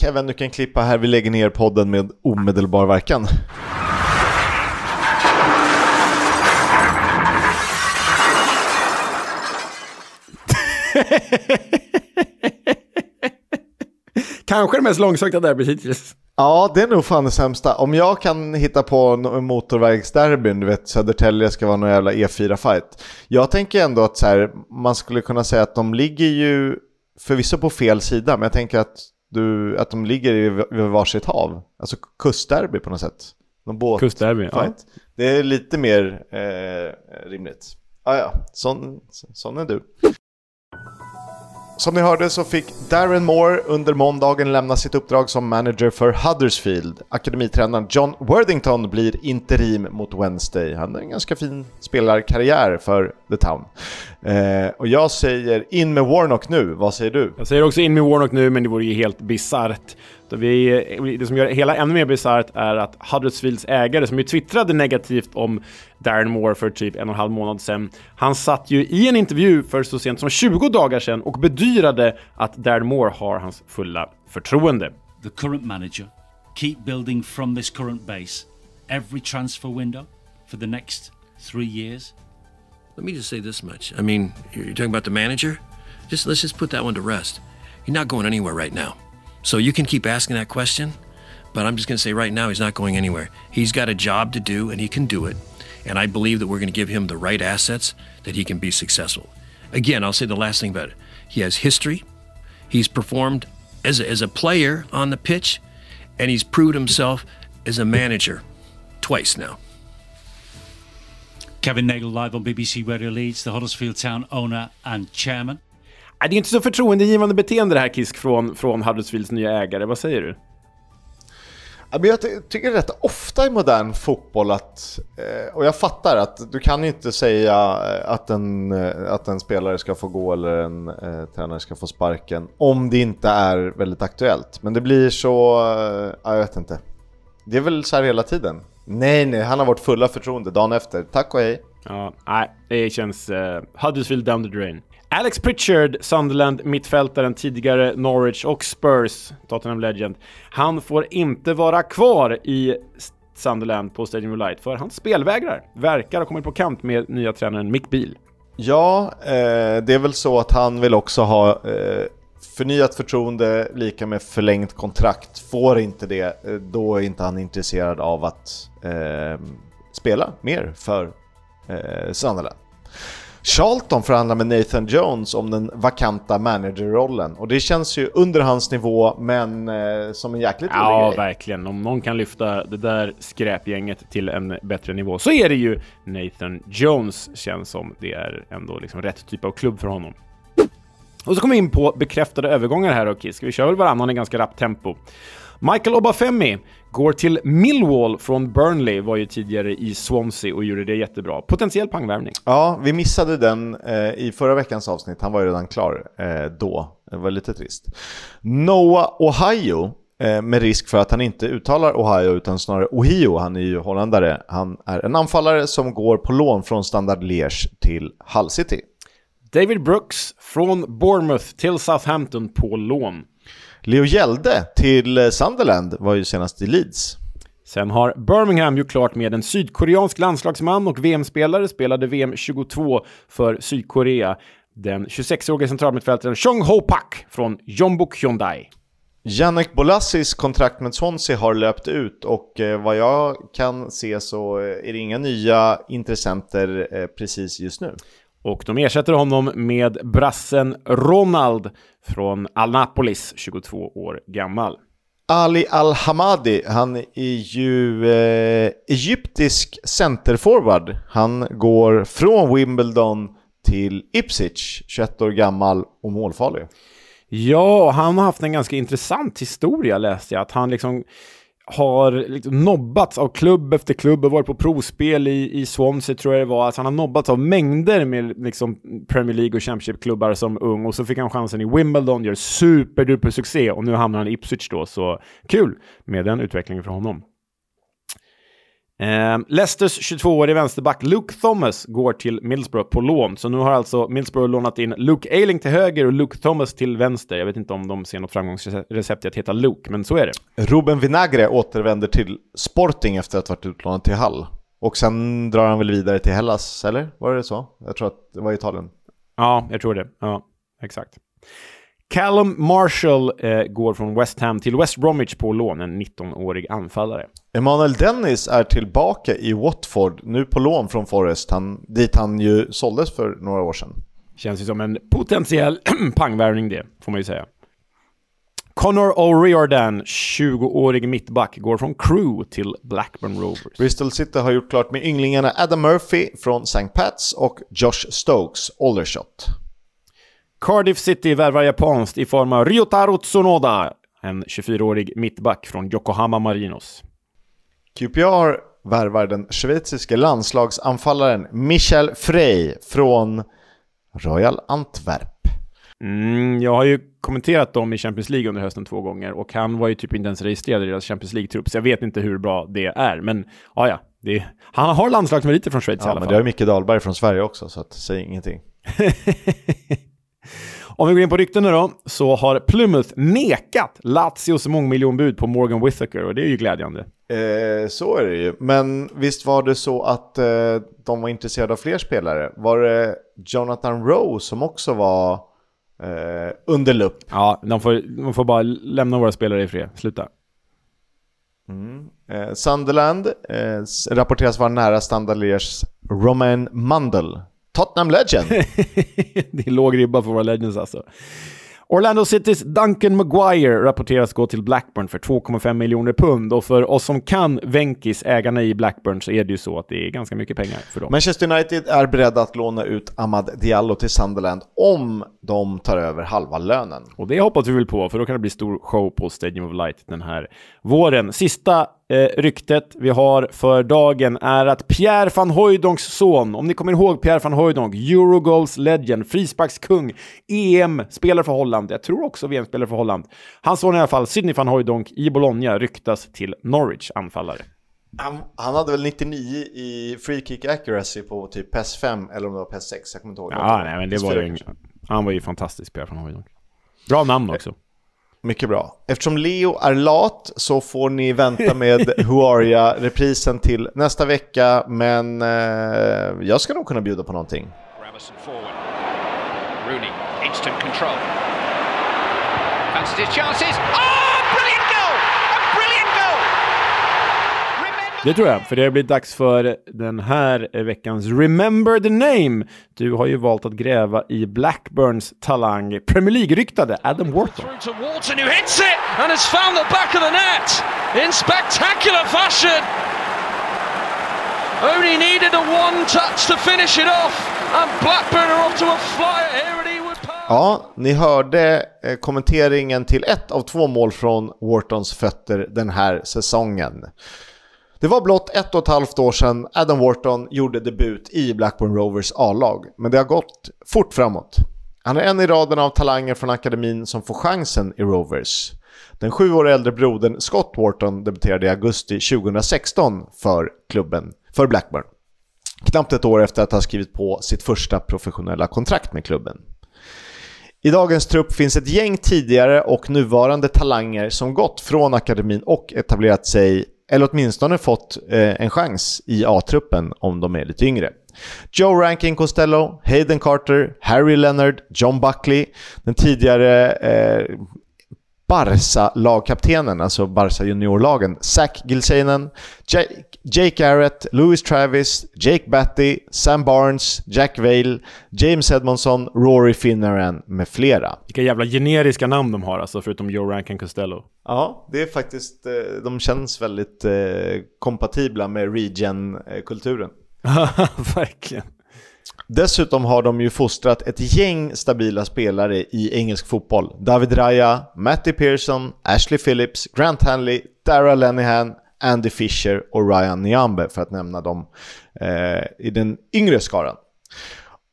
Kevin, du kan klippa här. Vi lägger ner podden med omedelbar verkan. Kanske det mest långsökta derbyt hittills. Ja, det är nog fan det sämsta. Om jag kan hitta på en motorvägsderbyn, du vet Södertälje ska vara någon jävla E4-fight. Jag tänker ändå att så här, man skulle kunna säga att de ligger ju förvisso på fel sida, men jag tänker att, du, att de ligger vid varsitt hav. Alltså kustderby på något sätt. Någon båt Kustderby, ja. Det är lite mer eh, rimligt. Ah, ja, sån, sån är du. Som ni hörde så fick Darren Moore under måndagen lämna sitt uppdrag som manager för Huddersfield. Akademitränaren John Worthington blir interim mot Wednesday. Han har en ganska fin spelarkarriär för The Town. Eh, och jag säger in med Warnock nu, vad säger du? Jag säger också in med Warnock nu, men det vore ju helt bisarrt. Det som gör det hela ännu mer bisarrt är att Huddersfields ägare, som ju twittrade negativt om Darren Moore för typ en och en halv månad sedan, han satt ju i en intervju för så sent som 20 dagar sedan och bedyrade att Darren Moore har hans fulla förtroende. The current manager, keep building from this current base, every transfer window for the next three years. Let me just say this much. I mean, you're talking about the manager? Just let's just put that one to rest. You're not going anywhere right now. So you can keep asking that question, but I'm just going to say right now he's not going anywhere. He's got a job to do and he can do it. And I believe that we're going to give him the right assets that he can be successful. Again, I'll say the last thing about it. He has history. He's performed as a, as a player on the pitch, and he's proved himself as a manager twice now. Kevin Nagel live on BBC Radio Leeds, the Huddersfield Town owner and chairman. Det är inte så förtroendegivande beteende det här Kisk från, från Huddersfields nya ägare. Vad säger du? Jag tycker rätt ofta i modern fotboll att, eh, och jag fattar att du kan inte säga att en, eh, att en spelare ska få gå eller en eh, tränare ska få sparken om det inte är väldigt aktuellt. Men det blir så, jag vet inte. Det är väl så här hela tiden. Nej, nej, han har vårt fulla förtroende dagen efter. Tack och hej. Ja, nej, det känns uh, Huddersfield down the drain. Alex Pritchard, Sunderland, mittfältaren, tidigare Norwich och Spurs, Tottenham Legend. Han får inte vara kvar i Sunderland på Stadium of Light för han spelvägrar. Verkar ha kommit på kant med nya tränaren Mick Beal. Ja, eh, det är väl så att han vill också ha eh, förnyat förtroende lika med förlängt kontrakt. Får inte det, eh, då är inte han intresserad av att eh, spela mer för eh, Sunderland. Charlton förhandlar med Nathan Jones om den vakanta managerrollen och det känns ju under hans nivå men eh, som en jäkligt Ja, grej. verkligen. Om någon kan lyfta det där skräpgänget till en bättre nivå så är det ju Nathan Jones, känns som. Det är ändå liksom rätt typ av klubb för honom. Och så kommer vi in på bekräftade övergångar här och Kiss. Vi kör väl varannan i ganska rappt tempo. Michael Obafemi går till Millwall från Burnley, var ju tidigare i Swansea och gjorde det jättebra. Potentiell pangvärvning. Ja, vi missade den eh, i förra veckans avsnitt. Han var ju redan klar eh, då. Det var lite trist. Noah Ohio, eh, med risk för att han inte uttalar Ohio utan snarare Ohio. Han är ju holländare. Han är en anfallare som går på lån från Standard Liège till Hull City. David Brooks från Bournemouth till Southampton på lån. Leo Hjelde till eh, Sunderland var ju senast i Leeds. Sen har Birmingham gjort klart med en sydkoreansk landslagsman och VM-spelare, spelade VM 22 för Sydkorea. Den 26-årige centralmittfältaren Chong Ho Pak från Jeonbuk Hyundai. Janek Bolassis kontrakt med Swansea har löpt ut och eh, vad jag kan se så är det inga nya intressenter eh, precis just nu. Och de ersätter honom med brassen Ronald från Al-Napolis, 22 år gammal. Ali Al-Hamadi, han är ju eh, egyptisk centerforward. Han går från Wimbledon till Ipswich, 21 år gammal och målfarlig. Ja, han har haft en ganska intressant historia läste jag. Att han liksom har liksom nobbats av klubb efter klubb och varit på provspel i, i Swansea tror jag det var. Alltså han har nobbats av mängder med liksom Premier League och Championship-klubbar som ung och så fick han chansen i Wimbledon, gör superduper succé och nu hamnar han i Ipswich då, så kul med den utvecklingen för honom. Eh, Leicesters 22-årige vänsterback Luke Thomas går till Middlesbrough på lån. Så nu har alltså Middlesbrough lånat in Luke Ayling till höger och Luke Thomas till vänster. Jag vet inte om de ser något framgångsrecept i att heta Luke, men så är det. Ruben Vinagre återvänder till Sporting efter att ha varit utlånad till Hull. Och sen drar han väl vidare till Hellas, eller? Var det så? Jag tror att det var Italien. Ja, jag tror det. Ja, exakt. Callum Marshall eh, går från West Ham till West Bromwich på lån, en 19-årig anfallare. Emanuel Dennis är tillbaka i Watford, nu på lån från Forest, han, dit han ju såldes för några år sedan. Känns ju som en potentiell pangvärvning det, får man ju säga. Connor O'Riordan, 20-årig mittback, går från Crew till Blackburn Rovers. Bristol City har gjort klart med ynglingarna Adam Murphy från St. Pats och Josh Stokes, Aldershot. Cardiff City värvar japanskt i form av Ryotaro Tsunoda, en 24-årig mittback från Yokohama Marinos. QPR värvar den schweiziske landslagsanfallaren Michel Frey från Royal Antwerp. Mm, jag har ju kommenterat dem i Champions League under hösten två gånger och han var ju typ inte ens registrerad i deras Champions League-trupp, så jag vet inte hur bra det är. Men ja, ja, det, han har landslagsmeriter från Schweiz i Ja, alla men fall. det har Micke Dahlberg från Sverige också, så att säg ingenting. Om vi går in på ryktena då, så har Plymouth nekat Lazios mångmiljonbud på Morgan Whittaker och det är ju glädjande. Eh, så är det ju. Men visst var det så att eh, de var intresserade av fler spelare? Var det Jonathan Rowe som också var eh, under lupp? Ja, de får, de får bara lämna våra spelare i fred. Sluta. Eh, Sunderland eh, rapporteras vara nära Standard Lièges Romain Mundell. Tottenham Legend. det är låg ribba för våra legends alltså. Orlando Citys Duncan Maguire rapporteras gå till Blackburn för 2,5 miljoner pund och för oss som kan Venkis, ägarna i Blackburn, så är det ju så att det är ganska mycket pengar för dem. Manchester United är beredda att låna ut Ahmad Diallo till Sunderland om de tar över halva lönen. Och det hoppas vi väl på, för då kan det bli stor show på Stadium of Light den här våren. Sista eh, ryktet vi har för dagen är att Pierre van Hooijdonks son, om ni kommer ihåg Pierre van Hooijdonk, Eurogoals legend, frisparkskung, EM-spelare för Holland, jag tror också VM-spelare för Holland. Hans son i alla fall, Sidney van Hooijdonk i Bologna, ryktas till Norwich anfallare. Han, han hade väl 99 i free kick accuracy på typ PES 5 eller om det var PES 6, jag kommer inte ihåg. Ja, nej, men det var ju, han var ju fantastisk, Pierre van Hooijdonk. Bra namn också. Mycket bra. Eftersom Leo är lat så får ni vänta med Huaria-reprisen till nästa vecka, men eh, jag ska nog kunna bjuda på någonting. Gravison forward. Rooney, instant control. Fancies his chances. Oh, brilliant goal! A brilliant goal! Remember Det tror jag, för det har blivit dags för den här veckans Remember the Name. Du har ju valt att gräva i Blackburns talang, Premier League-ryktade Adam Wharton. Through to Wharton who hits it and has found the back of the net in spectacular fashion. Only needed a one touch to finish it off and Blackburn are off to a flyer here at Ewood Park. Ja, ni hörde eh, kommenteringen till ett av två mål från Whartons fötter den här säsongen. Det var blott ett och ett halvt år sedan Adam Wharton gjorde debut i Blackburn Rovers A-lag, men det har gått fort framåt. Han är en i raden av talanger från akademin som får chansen i Rovers. Den sju år äldre brodern Scott Wharton debuterade i augusti 2016 för klubben, för Blackburn. Knappt ett år efter att ha skrivit på sitt första professionella kontrakt med klubben. I dagens trupp finns ett gäng tidigare och nuvarande talanger som gått från akademin och etablerat sig, eller åtminstone fått eh, en chans i A-truppen om de är lite yngre. Joe Rankin Costello, Hayden Carter, Harry Leonard, John Buckley, den tidigare eh, Barca-lagkaptenen, alltså Barca juniorlagen, Zach Gilseinen, Jake, Jake Garrett, Louis Travis, Jake Batty, Sam Barnes, Jack Vale, James Edmondson, Rory Finneran med flera. Vilka jävla generiska namn de har alltså, förutom Joe Rankin Costello. Ja, det är faktiskt, eh, de känns väldigt eh, kompatibla med regen-kulturen. Verkligen. Dessutom har de ju fostrat ett gäng stabila spelare i engelsk fotboll. David Raya, Matty Pearson, Ashley Phillips, Grant Hanley, Dara Lenihan, Andy Fisher och Ryan Niambe för att nämna dem eh, i den yngre skaran.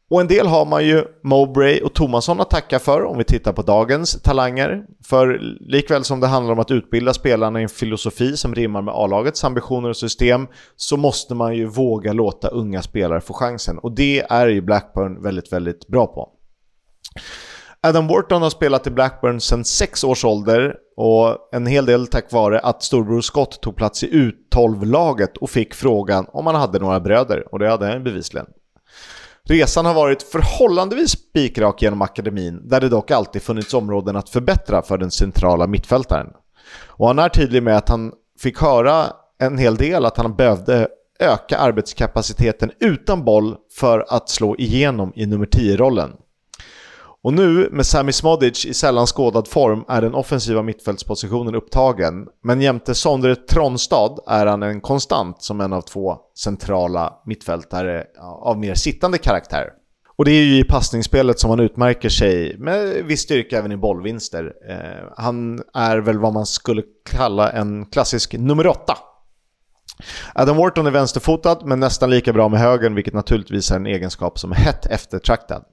Och en del har man ju Mowbray och Tomasson att tacka för om vi tittar på dagens talanger. För likväl som det handlar om att utbilda spelarna i en filosofi som rimmar med A-lagets ambitioner och system så måste man ju våga låta unga spelare få chansen. Och det är ju Blackburn väldigt, väldigt bra på. Adam Wharton har spelat i Blackburn sedan sex års ålder och en hel del tack vare att storbror Scott tog plats i U12-laget och fick frågan om han hade några bröder och det hade han bevisligen. Resan har varit förhållandevis spikrak genom akademin, där det dock alltid funnits områden att förbättra för den centrala mittfältaren. Och han är tydlig med att han fick höra en hel del att han behövde öka arbetskapaciteten utan boll för att slå igenom i nummer 10-rollen. Och nu med Sami Smodic i sällan skådad form är den offensiva mittfältspositionen upptagen. Men jämte Sondre Tronstad är han en konstant som en av två centrala mittfältare av mer sittande karaktär. Och det är ju i passningsspelet som han utmärker sig med viss styrka även i bollvinster. Eh, han är väl vad man skulle kalla en klassisk nummer åtta. Adam Wharton är vänsterfotad men nästan lika bra med högern vilket naturligtvis är en egenskap som är hett eftertraktad.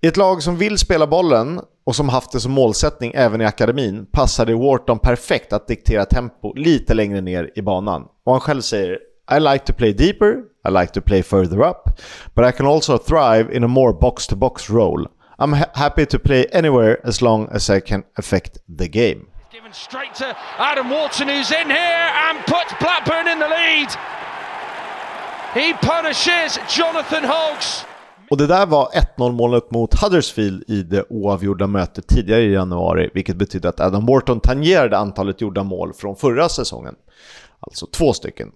I ett lag som vill spela bollen och som haft det som målsättning även i akademin passade Wharton perfekt att diktera tempo lite längre ner i banan. Och han själv säger I like to play deeper, I like to play further up, but I can also thrive in a more box-to-box role. I'm ha happy to play anywhere as long as I can affect the game. Given straight to Adam Wharton who's in here and puts Blackburn in the lead. He punishes Jonathan Hoggs. Och det där var 1-0 målet mot Huddersfield i det oavgjorda mötet tidigare i januari, vilket betyder att Adam Wharton tangerade antalet gjorda mål från förra säsongen. Alltså två stycken.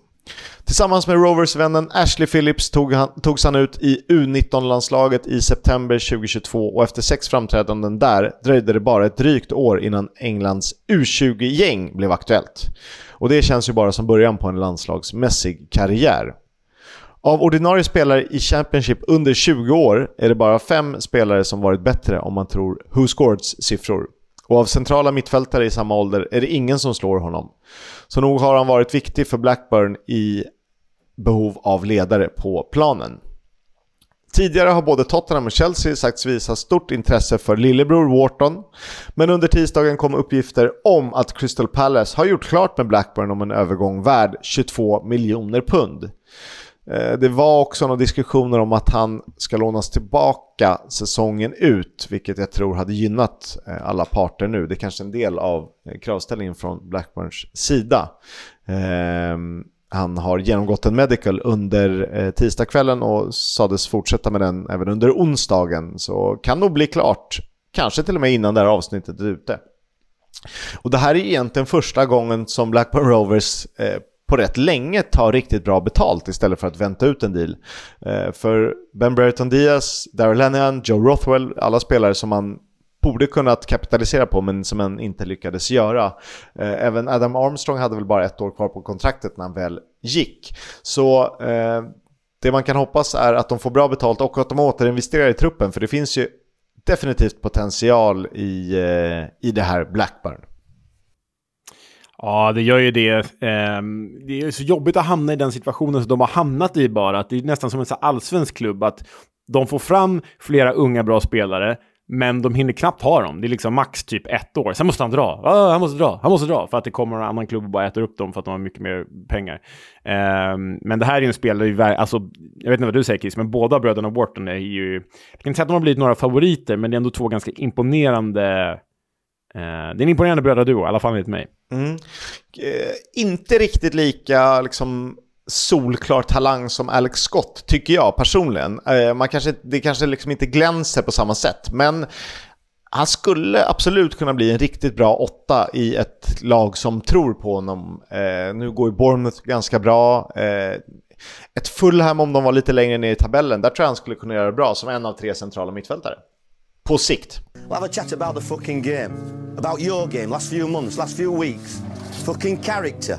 Tillsammans med Rovers-vännen Ashley Phillips tog han, togs han ut i U19-landslaget i september 2022 och efter sex framträdanden där dröjde det bara ett drygt år innan Englands U20-gäng blev aktuellt. Och det känns ju bara som början på en landslagsmässig karriär. Av ordinarie spelare i Championship under 20 år är det bara fem spelare som varit bättre om man tror Who Scoreds siffror. Och av centrala mittfältare i samma ålder är det ingen som slår honom. Så nog har han varit viktig för Blackburn i behov av ledare på planen. Tidigare har både Tottenham och Chelsea sagts visa stort intresse för lillebror Wharton. Men under tisdagen kom uppgifter om att Crystal Palace har gjort klart med Blackburn om en övergång värd 22 miljoner pund. Eh, det var också några diskussioner om att han ska lånas tillbaka säsongen ut, vilket jag tror hade gynnat eh, alla parter nu. Det är kanske en del av eh, kravställningen från Blackburns sida. Ehm, han har genomgått en medical under tisdagskvällen och sades fortsätta med den även under onsdagen. Så kan nog bli klart, kanske till och med innan det här avsnittet är ute. Och det här är egentligen första gången som Blackburn Rovers på rätt länge ta riktigt bra betalt istället för att vänta ut en deal. Eh, för Ben Brereton Diaz, Daryl Lennian, Joe Rothwell, alla spelare som man borde kunnat kapitalisera på men som man inte lyckades göra. Eh, även Adam Armstrong hade väl bara ett år kvar på kontraktet när han väl gick. Så eh, det man kan hoppas är att de får bra betalt och att de återinvesterar i truppen för det finns ju definitivt potential i, eh, i det här Blackburn. Ja, det gör ju det. Ehm, det är så jobbigt att hamna i den situationen som de har hamnat i bara. Att det är nästan som en allsvensk klubb. Att de får fram flera unga bra spelare, men de hinner knappt ha dem. Det är liksom max typ ett år. Sen måste han dra. Ah, han måste dra. Han måste dra. För att det kommer en annan klubb och bara äter upp dem för att de har mycket mer pengar. Um, men det här är ju en spelare, alltså, jag vet inte vad du säger Chris, men båda bröderna Wharton är ju... Jag kan inte säga att de har blivit några favoriter, men det är ändå två ganska imponerande... Eh, det är en imponerande brödraduo, i alla fall enligt mig. Mm. Eh, inte riktigt lika liksom solklar talang som Alex Scott, tycker jag personligen. Eh, man kanske, det kanske liksom inte glänser på samma sätt, men han skulle absolut kunna bli en riktigt bra åtta i ett lag som tror på honom. Eh, nu går ju Bournemouth ganska bra. Eh, ett Fulham om de var lite längre ner i tabellen, där tror jag han skulle kunna göra det bra som en av tre centrala mittfältare. På sikt. We'll have a chat about the fucking game. About your game, last few months, last few weeks. Fucking character.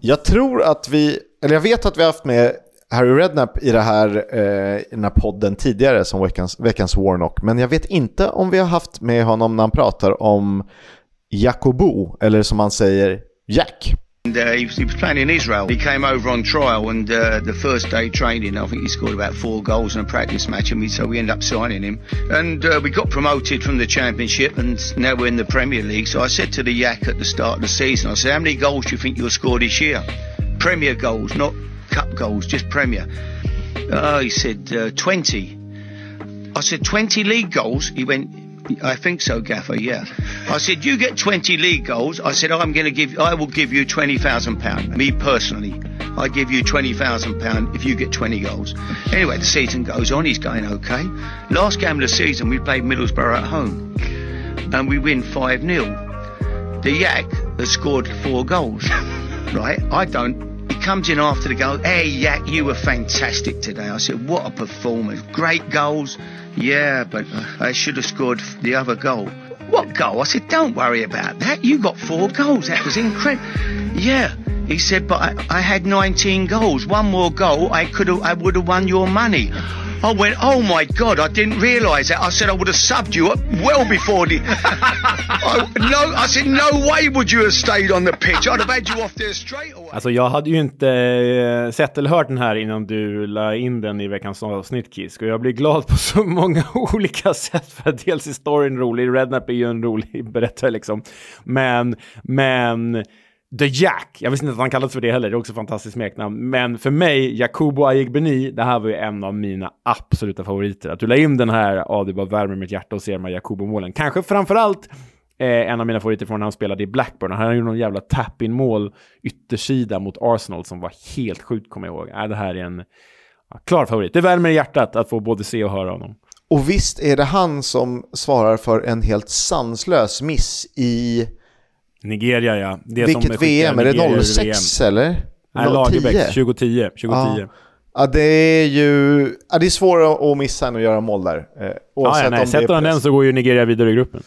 Jag tror att vi, eller jag vet att vi har haft med Harry Redknapp i, det här, eh, i den här podden tidigare som veckans, veckans Warnock, men jag vet inte om vi har haft med honom när han pratar om Jakobo, eller som han säger, Jack. And, uh, he, was, he was playing in Israel. He came over on trial, and uh, the first day training, I think he scored about four goals in a practice match, and we, so we ended up signing him. And uh, we got promoted from the Championship, and now we're in the Premier League. So I said to the Yak at the start of the season, I said, "How many goals do you think you'll score this year? Premier goals, not cup goals, just Premier." Oh, he said uh, twenty. I said twenty league goals. He went. I think so, Gaffer. Yeah. I said, you get 20 league goals. I said, I'm going to give, I will give you 20,000 pound. Me personally, I give you 20,000 pound if you get 20 goals. Anyway, the season goes on. He's going okay. Last game of the season, we played Middlesbrough at home and we win 5 0. The Yak has scored four goals, right? I don't. He comes in after the goal. Hey, Yak, you were fantastic today. I said, what a performance. Great goals. Yeah, but uh, I should have scored the other goal. What goal? I said, don't worry about that. You got four goals. That was incredible. Yeah. He said, but I, I had 19 goals. One more goal, I could have, I would have won your money. I went, oh my God, I didn't realise that. I said I would have subbed you up well before the... I, no, I said no way would you have stayed on the pitch. I'd have had you off there straight away. Alltså jag hade ju inte eh, sett eller hört den här innan du la in den i veckans avsnitt Kisk. Och jag blir glad på så många olika sätt. För att dels är storyn rolig, Rednap är ju en rolig berättare liksom. Men, men... The Jack, jag visste inte att han kallades för det heller, det är också ett fantastiskt smeknamn. Men för mig, Yakubo Ayegbeni, det här var ju en av mina absoluta favoriter. Att du la in den här, ja det bara värmer mitt hjärta och ser de här Yakubo-målen. Kanske framförallt eh, en av mina favoriter från när han spelade i Blackburn. Han gjorde någon jävla tap-in-mål yttersida mot Arsenal som var helt sjukt, kommer jag ihåg. Äh, det här är en ja, klar favorit. Det värmer i hjärtat att få både se och höra honom. Och visst är det han som svarar för en helt sanslös miss i Nigeria ja. Det Vilket som VM? Är det 06 VM. eller? Nej, Lagerbäck, 2010. 2010. Ja. ja. det är ju... Ja, det är svårare att missa än att göra mål där. Eh, ja, ja, nej, sätter han den så går ju Nigeria vidare i gruppen.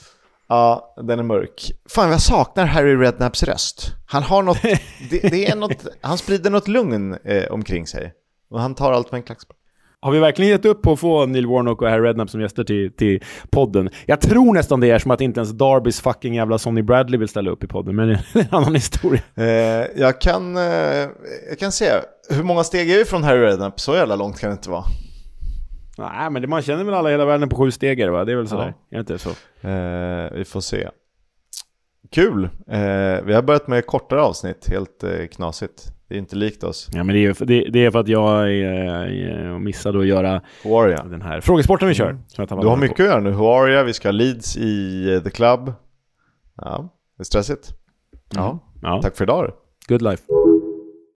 Ja, den är mörk. Fan, jag saknar Harry Redknapps röst. Han har något... det, det, är något han sprider något lugn eh, omkring sig. Och han tar allt med en klackspark. Har vi verkligen gett upp på att få Neil Warnock och Harry Redknapp som gäster till, till podden? Jag tror nästan det är som att inte ens Darbys fucking jävla Sonny Bradley vill ställa upp i podden, men det är en annan historia. Eh, jag, kan, eh, jag kan se, hur många steg är vi från Harry Redknapp? Så jävla långt kan det inte vara. Nej, men det, man känner väl alla i hela världen på sju stegar va? Det är väl sådär? Ja. Är det inte så? Eh, vi får se. Kul! Eh, vi har börjat med kortare avsnitt, helt eh, knasigt. Det är inte likt oss. Ja, men det är, för, det, det är för att jag eh, missade att göra Huaria. den här frågesporten vi kör. Mm. du har mycket att göra nu. Huaria, vi ska ha Leeds i uh, The Club. Ja, det är stressigt. Mm. Ja. ja, tack för idag Good life.